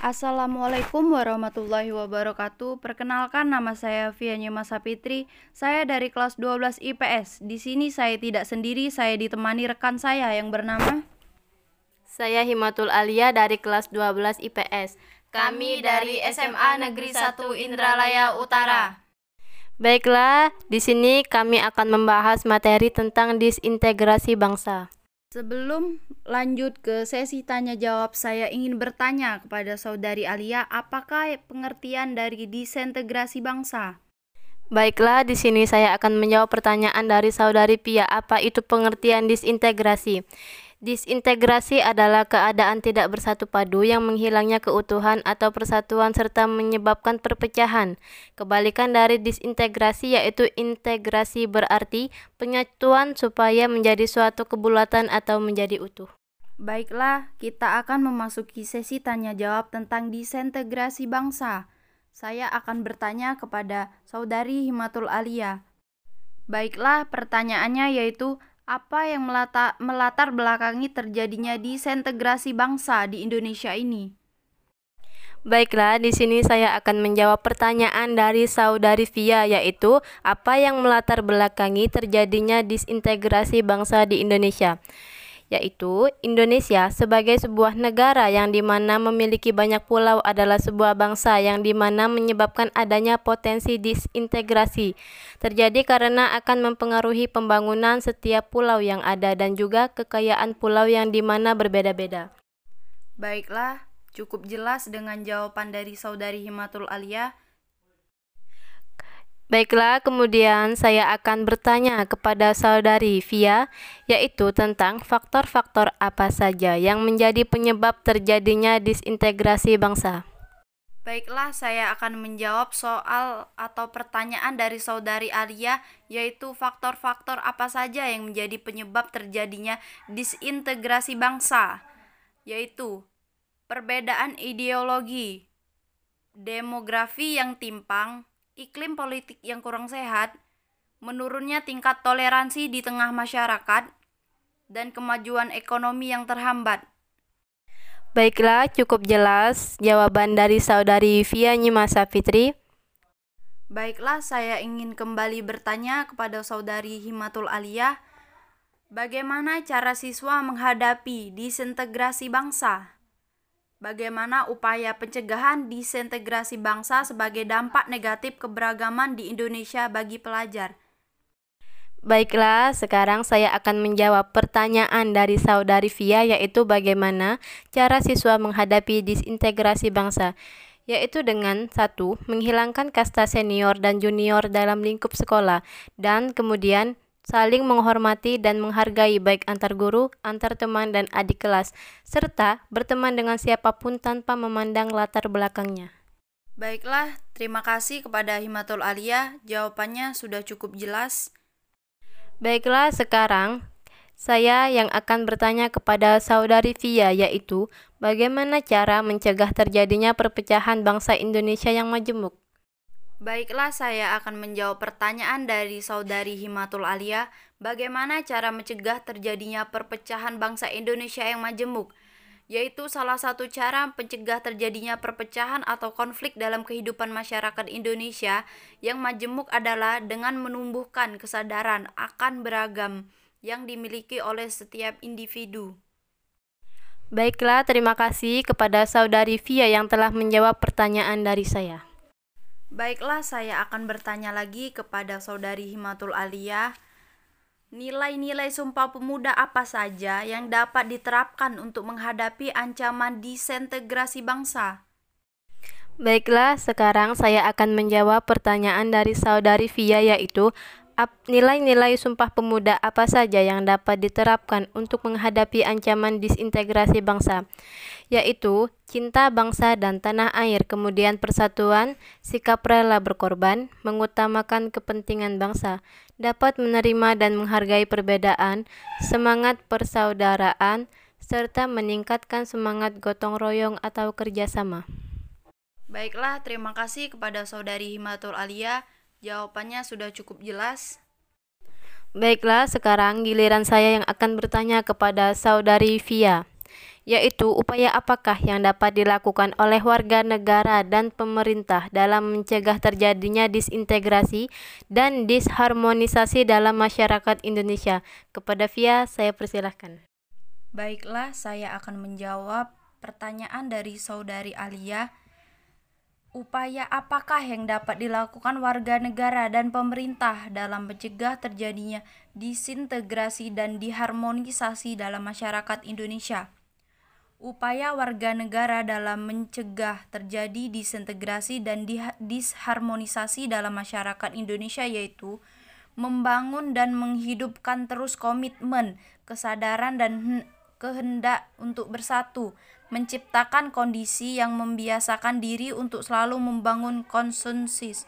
Assalamualaikum warahmatullahi wabarakatuh. Perkenalkan nama saya Fianya Masa Fitri. Saya dari kelas 12 IPS. Di sini saya tidak sendiri, saya ditemani rekan saya yang bernama Saya Himatul Alia dari kelas 12 IPS. Kami dari SMA Negeri 1 Indralaya Utara. Baiklah, di sini kami akan membahas materi tentang disintegrasi bangsa. Sebelum lanjut ke sesi tanya jawab, saya ingin bertanya kepada saudari Alia, apakah pengertian dari disintegrasi bangsa? Baiklah, di sini saya akan menjawab pertanyaan dari saudari Pia, apa itu pengertian disintegrasi? Disintegrasi adalah keadaan tidak bersatu padu yang menghilangnya keutuhan atau persatuan serta menyebabkan perpecahan. Kebalikan dari disintegrasi yaitu integrasi berarti penyatuan supaya menjadi suatu kebulatan atau menjadi utuh. Baiklah, kita akan memasuki sesi tanya jawab tentang disintegrasi bangsa. Saya akan bertanya kepada saudari Himatul Alia. Baiklah, pertanyaannya yaitu apa yang melata, melatar belakangi terjadinya disintegrasi bangsa di Indonesia ini? Baiklah, di sini saya akan menjawab pertanyaan dari saudari Via yaitu apa yang melatar belakangi terjadinya disintegrasi bangsa di Indonesia yaitu Indonesia sebagai sebuah negara yang di mana memiliki banyak pulau adalah sebuah bangsa yang di mana menyebabkan adanya potensi disintegrasi terjadi karena akan mempengaruhi pembangunan setiap pulau yang ada dan juga kekayaan pulau yang di mana berbeda-beda. Baiklah, cukup jelas dengan jawaban dari saudari Himatul Alia Baiklah, kemudian saya akan bertanya kepada saudari Via, yaitu tentang faktor-faktor apa saja yang menjadi penyebab terjadinya disintegrasi bangsa. Baiklah, saya akan menjawab soal atau pertanyaan dari saudari Alia, yaitu faktor-faktor apa saja yang menjadi penyebab terjadinya disintegrasi bangsa, yaitu perbedaan ideologi, demografi yang timpang, iklim politik yang kurang sehat, menurunnya tingkat toleransi di tengah masyarakat, dan kemajuan ekonomi yang terhambat. Baiklah, cukup jelas jawaban dari saudari Via Nyimasa Fitri. Baiklah, saya ingin kembali bertanya kepada saudari Himatul Aliyah, bagaimana cara siswa menghadapi disintegrasi bangsa? Bagaimana upaya pencegahan disintegrasi bangsa sebagai dampak negatif keberagaman di Indonesia bagi pelajar? Baiklah, sekarang saya akan menjawab pertanyaan dari saudari Via yaitu bagaimana cara siswa menghadapi disintegrasi bangsa yaitu dengan satu menghilangkan kasta senior dan junior dalam lingkup sekolah dan kemudian saling menghormati dan menghargai baik antar guru, antar teman, dan adik kelas, serta berteman dengan siapa pun tanpa memandang latar belakangnya. Baiklah, terima kasih kepada Himatul Alia, jawabannya sudah cukup jelas. Baiklah, sekarang saya yang akan bertanya kepada saudari Via yaitu bagaimana cara mencegah terjadinya perpecahan bangsa Indonesia yang majemuk. Baiklah, saya akan menjawab pertanyaan dari saudari Himatul Alia. Bagaimana cara mencegah terjadinya perpecahan bangsa Indonesia yang majemuk? Yaitu salah satu cara mencegah terjadinya perpecahan atau konflik dalam kehidupan masyarakat Indonesia yang majemuk adalah dengan menumbuhkan kesadaran akan beragam yang dimiliki oleh setiap individu. Baiklah, terima kasih kepada saudari Via yang telah menjawab pertanyaan dari saya. Baiklah, saya akan bertanya lagi kepada saudari Himatul Alia. Nilai-nilai Sumpah Pemuda apa saja yang dapat diterapkan untuk menghadapi ancaman disintegrasi bangsa? Baiklah, sekarang saya akan menjawab pertanyaan dari saudari Via yaitu nilai-nilai Sumpah Pemuda apa saja yang dapat diterapkan untuk menghadapi ancaman disintegrasi bangsa yaitu cinta bangsa dan tanah air, kemudian persatuan, sikap rela berkorban, mengutamakan kepentingan bangsa, dapat menerima dan menghargai perbedaan, semangat persaudaraan, serta meningkatkan semangat gotong royong atau kerjasama. Baiklah, terima kasih kepada saudari Himatul Alia. Jawabannya sudah cukup jelas. Baiklah, sekarang giliran saya yang akan bertanya kepada saudari Via yaitu upaya apakah yang dapat dilakukan oleh warga negara dan pemerintah dalam mencegah terjadinya disintegrasi dan disharmonisasi dalam masyarakat Indonesia. Kepada Via, saya persilahkan. Baiklah, saya akan menjawab pertanyaan dari saudari Alia. Upaya apakah yang dapat dilakukan warga negara dan pemerintah dalam mencegah terjadinya disintegrasi dan diharmonisasi dalam masyarakat Indonesia? Upaya warga negara dalam mencegah terjadi disintegrasi dan disharmonisasi dalam masyarakat Indonesia yaitu membangun dan menghidupkan terus komitmen, kesadaran dan kehendak untuk bersatu, menciptakan kondisi yang membiasakan diri untuk selalu membangun konsensus.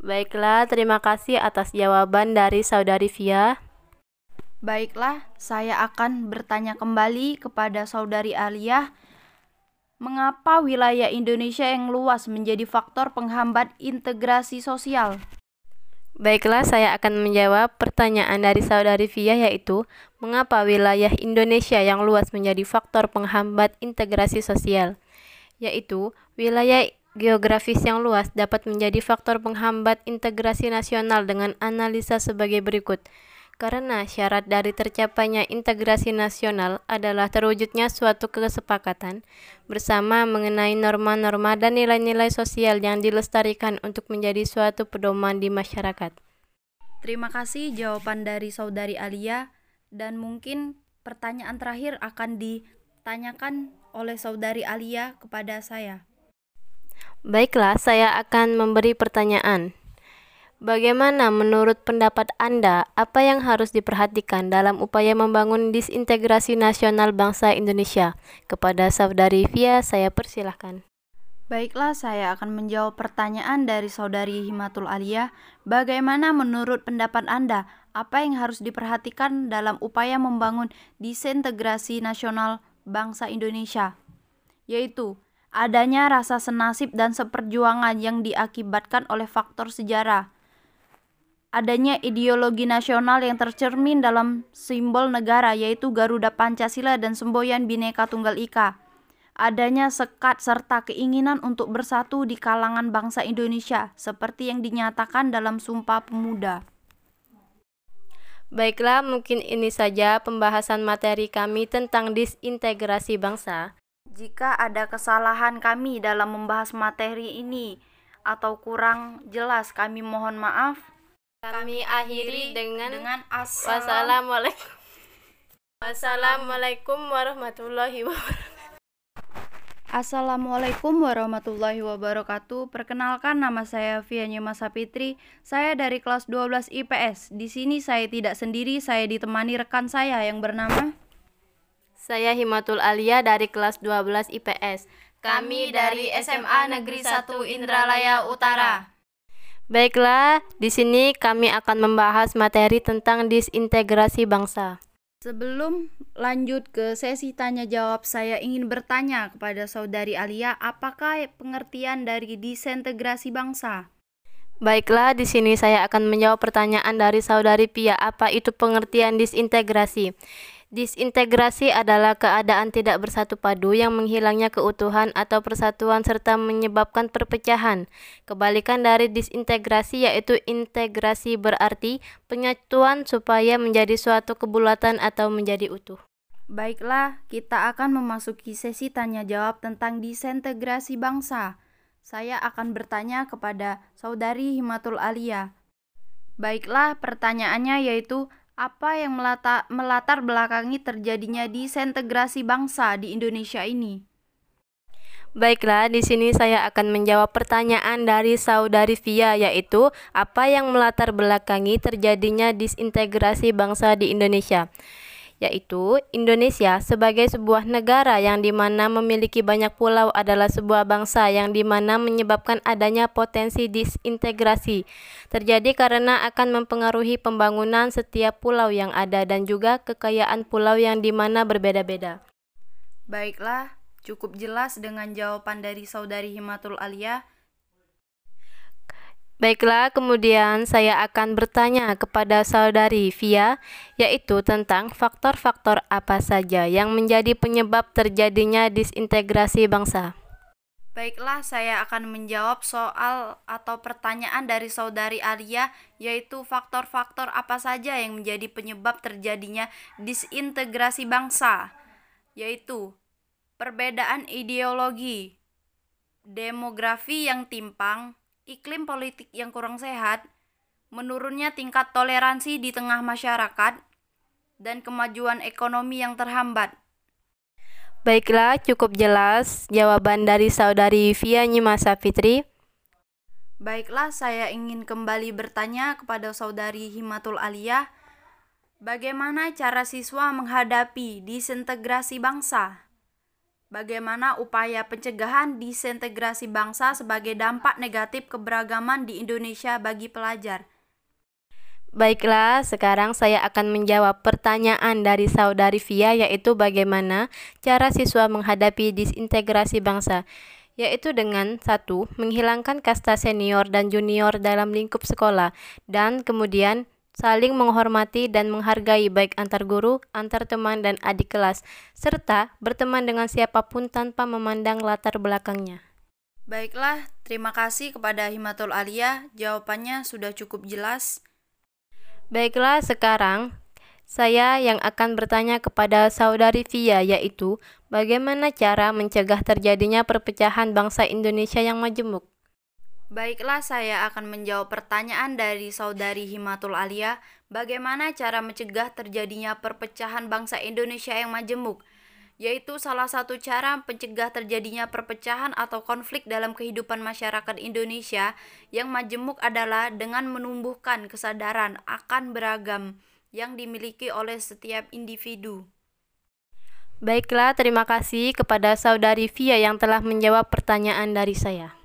Baiklah, terima kasih atas jawaban dari Saudari Via. Baiklah, saya akan bertanya kembali kepada Saudari Alia. Mengapa wilayah Indonesia yang luas menjadi faktor penghambat integrasi sosial? Baiklah, saya akan menjawab pertanyaan dari saudari Via yaitu, mengapa wilayah Indonesia yang luas menjadi faktor penghambat integrasi sosial? Yaitu, wilayah geografis yang luas dapat menjadi faktor penghambat integrasi nasional dengan analisa sebagai berikut karena syarat dari tercapainya integrasi nasional adalah terwujudnya suatu kesepakatan bersama mengenai norma-norma dan nilai-nilai sosial yang dilestarikan untuk menjadi suatu pedoman di masyarakat. Terima kasih jawaban dari saudari Alia dan mungkin pertanyaan terakhir akan ditanyakan oleh saudari Alia kepada saya. Baiklah, saya akan memberi pertanyaan. Bagaimana menurut pendapat Anda apa yang harus diperhatikan dalam upaya membangun disintegrasi nasional bangsa Indonesia? Kepada Saudari Via, saya persilahkan. Baiklah, saya akan menjawab pertanyaan dari Saudari Himatul Alia. Bagaimana menurut pendapat Anda apa yang harus diperhatikan dalam upaya membangun disintegrasi nasional bangsa Indonesia? Yaitu adanya rasa senasib dan seperjuangan yang diakibatkan oleh faktor sejarah adanya ideologi nasional yang tercermin dalam simbol negara yaitu Garuda Pancasila dan semboyan Bhinneka Tunggal Ika. Adanya sekat serta keinginan untuk bersatu di kalangan bangsa Indonesia seperti yang dinyatakan dalam Sumpah Pemuda. Baiklah, mungkin ini saja pembahasan materi kami tentang disintegrasi bangsa. Jika ada kesalahan kami dalam membahas materi ini atau kurang jelas, kami mohon maaf. Kami akhiri dengan, dengan assalam. wassalamualaikum. Wassalamualaikum warahmatullahi wabarakatuh. Assalamualaikum warahmatullahi wabarakatuh. Perkenalkan nama saya Fianya Masa Fitri. Saya dari kelas 12 IPS. Di sini saya tidak sendiri, saya ditemani rekan saya yang bernama Saya Himatul Alia dari kelas 12 IPS. Kami dari SMA Negeri 1 Indralaya Utara. Baiklah, di sini kami akan membahas materi tentang disintegrasi bangsa. Sebelum lanjut ke sesi tanya jawab, saya ingin bertanya kepada saudari Alia, apakah pengertian dari disintegrasi bangsa? Baiklah, di sini saya akan menjawab pertanyaan dari saudari Pia, apa itu pengertian disintegrasi? Disintegrasi adalah keadaan tidak bersatu padu yang menghilangnya keutuhan atau persatuan serta menyebabkan perpecahan. Kebalikan dari disintegrasi yaitu integrasi berarti penyatuan supaya menjadi suatu kebulatan atau menjadi utuh. Baiklah, kita akan memasuki sesi tanya jawab tentang disintegrasi bangsa. Saya akan bertanya kepada saudari Himatul Alia. Baiklah, pertanyaannya yaitu apa yang melata, melatar belakangi terjadinya disintegrasi bangsa di Indonesia ini? Baiklah, di sini saya akan menjawab pertanyaan dari saudari Via yaitu apa yang melatar belakangi terjadinya disintegrasi bangsa di Indonesia yaitu Indonesia sebagai sebuah negara yang di mana memiliki banyak pulau adalah sebuah bangsa yang di mana menyebabkan adanya potensi disintegrasi terjadi karena akan mempengaruhi pembangunan setiap pulau yang ada dan juga kekayaan pulau yang di mana berbeda-beda. Baiklah, cukup jelas dengan jawaban dari saudari Himatul Alia. Baiklah, kemudian saya akan bertanya kepada saudari Via, yaitu tentang faktor-faktor apa saja yang menjadi penyebab terjadinya disintegrasi bangsa. Baiklah, saya akan menjawab soal atau pertanyaan dari saudari Alia, yaitu faktor-faktor apa saja yang menjadi penyebab terjadinya disintegrasi bangsa, yaitu perbedaan ideologi, demografi yang timpang, iklim politik yang kurang sehat, menurunnya tingkat toleransi di tengah masyarakat, dan kemajuan ekonomi yang terhambat. Baiklah, cukup jelas jawaban dari saudari Via Nyimasa Fitri. Baiklah, saya ingin kembali bertanya kepada saudari Himatul Aliyah, bagaimana cara siswa menghadapi disintegrasi bangsa? Bagaimana upaya pencegahan disintegrasi bangsa sebagai dampak negatif keberagaman di Indonesia bagi pelajar? Baiklah, sekarang saya akan menjawab pertanyaan dari saudari Via yaitu bagaimana cara siswa menghadapi disintegrasi bangsa yaitu dengan satu menghilangkan kasta senior dan junior dalam lingkup sekolah dan kemudian saling menghormati dan menghargai baik antar guru, antar teman, dan adik kelas, serta berteman dengan siapa pun tanpa memandang latar belakangnya. Baiklah, terima kasih kepada Himatul Alia. Jawabannya sudah cukup jelas. Baiklah, sekarang saya yang akan bertanya kepada saudari Via yaitu bagaimana cara mencegah terjadinya perpecahan bangsa Indonesia yang majemuk. Baiklah, saya akan menjawab pertanyaan dari saudari Himatul Alia, bagaimana cara mencegah terjadinya perpecahan bangsa Indonesia yang majemuk, yaitu salah satu cara mencegah terjadinya perpecahan atau konflik dalam kehidupan masyarakat Indonesia yang majemuk adalah dengan menumbuhkan kesadaran akan beragam yang dimiliki oleh setiap individu. Baiklah, terima kasih kepada saudari Via yang telah menjawab pertanyaan dari saya.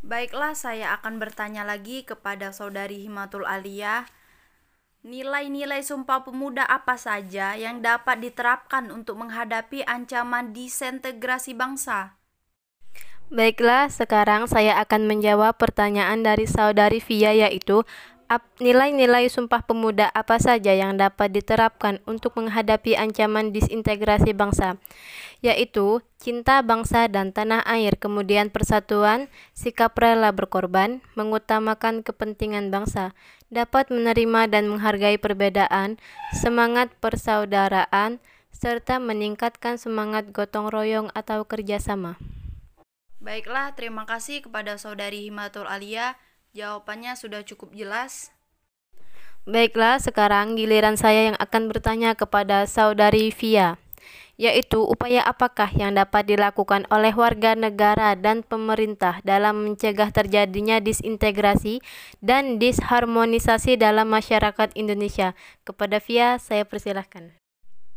Baiklah, saya akan bertanya lagi kepada saudari Himatul Alia. Nilai-nilai Sumpah Pemuda apa saja yang dapat diterapkan untuk menghadapi ancaman disintegrasi bangsa? Baiklah, sekarang saya akan menjawab pertanyaan dari saudari Via yaitu nilai-nilai Sumpah Pemuda apa saja yang dapat diterapkan untuk menghadapi ancaman disintegrasi bangsa, yaitu cinta bangsa dan tanah air, kemudian persatuan, sikap rela berkorban, mengutamakan kepentingan bangsa, dapat menerima dan menghargai perbedaan, semangat persaudaraan, serta meningkatkan semangat gotong royong atau kerjasama. Baiklah, terima kasih kepada saudari Himatul Alia Jawabannya sudah cukup jelas. Baiklah, sekarang giliran saya yang akan bertanya kepada saudari Via, yaitu upaya apakah yang dapat dilakukan oleh warga negara dan pemerintah dalam mencegah terjadinya disintegrasi dan disharmonisasi dalam masyarakat Indonesia. Kepada Via, saya persilahkan.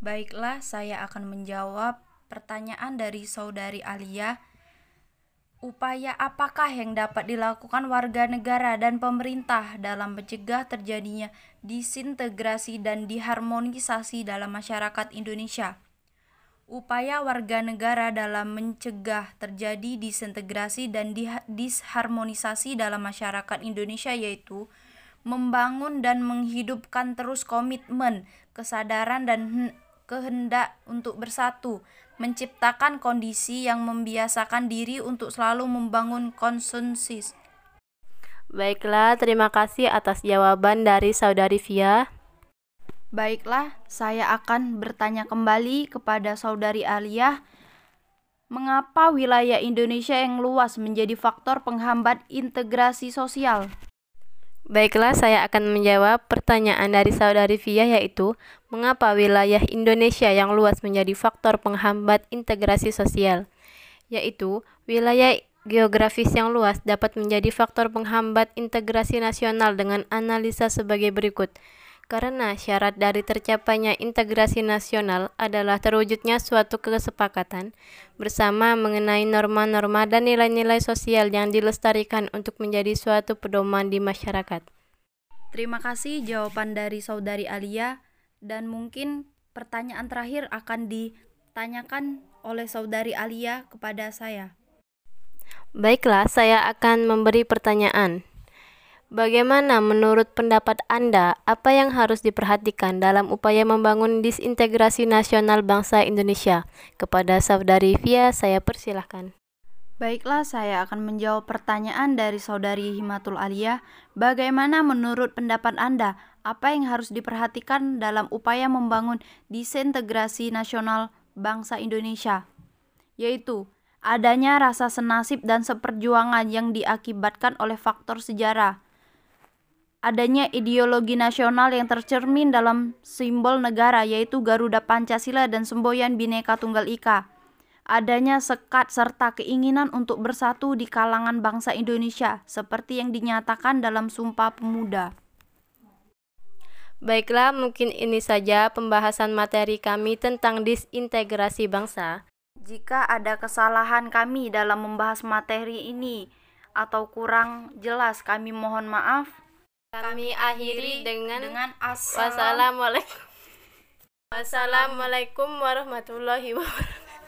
Baiklah, saya akan menjawab pertanyaan dari saudari Alia Upaya apakah yang dapat dilakukan warga negara dan pemerintah dalam mencegah terjadinya disintegrasi dan diharmonisasi dalam masyarakat Indonesia? Upaya warga negara dalam mencegah terjadi disintegrasi dan disharmonisasi dalam masyarakat Indonesia yaitu membangun dan menghidupkan terus komitmen, kesadaran dan kehendak untuk bersatu, menciptakan kondisi yang membiasakan diri untuk selalu membangun konsensus. Baiklah, terima kasih atas jawaban dari saudari Via. Baiklah, saya akan bertanya kembali kepada saudari Alia. Mengapa wilayah Indonesia yang luas menjadi faktor penghambat integrasi sosial? Baiklah, saya akan menjawab pertanyaan dari saudari Via yaitu mengapa wilayah Indonesia yang luas menjadi faktor penghambat integrasi sosial? Yaitu wilayah geografis yang luas dapat menjadi faktor penghambat integrasi nasional dengan analisa sebagai berikut karena syarat dari tercapainya integrasi nasional adalah terwujudnya suatu kesepakatan bersama mengenai norma-norma dan nilai-nilai sosial yang dilestarikan untuk menjadi suatu pedoman di masyarakat. Terima kasih jawaban dari saudari Alia dan mungkin pertanyaan terakhir akan ditanyakan oleh saudari Alia kepada saya. Baiklah, saya akan memberi pertanyaan Bagaimana menurut pendapat Anda, apa yang harus diperhatikan dalam upaya membangun disintegrasi nasional bangsa Indonesia? Kepada Saudari Via, saya persilahkan. Baiklah, saya akan menjawab pertanyaan dari Saudari Himatul Alia. Bagaimana menurut pendapat Anda, apa yang harus diperhatikan dalam upaya membangun disintegrasi nasional bangsa Indonesia? Yaitu, adanya rasa senasib dan seperjuangan yang diakibatkan oleh faktor sejarah, adanya ideologi nasional yang tercermin dalam simbol negara yaitu Garuda Pancasila dan semboyan Bhinneka Tunggal Ika. Adanya sekat serta keinginan untuk bersatu di kalangan bangsa Indonesia seperti yang dinyatakan dalam Sumpah Pemuda. Baiklah, mungkin ini saja pembahasan materi kami tentang disintegrasi bangsa. Jika ada kesalahan kami dalam membahas materi ini atau kurang jelas, kami mohon maaf. Kami akhiri dengan, dengan wassalamualaikum. Wassalamualaikum warahmatullahi wabarakatuh.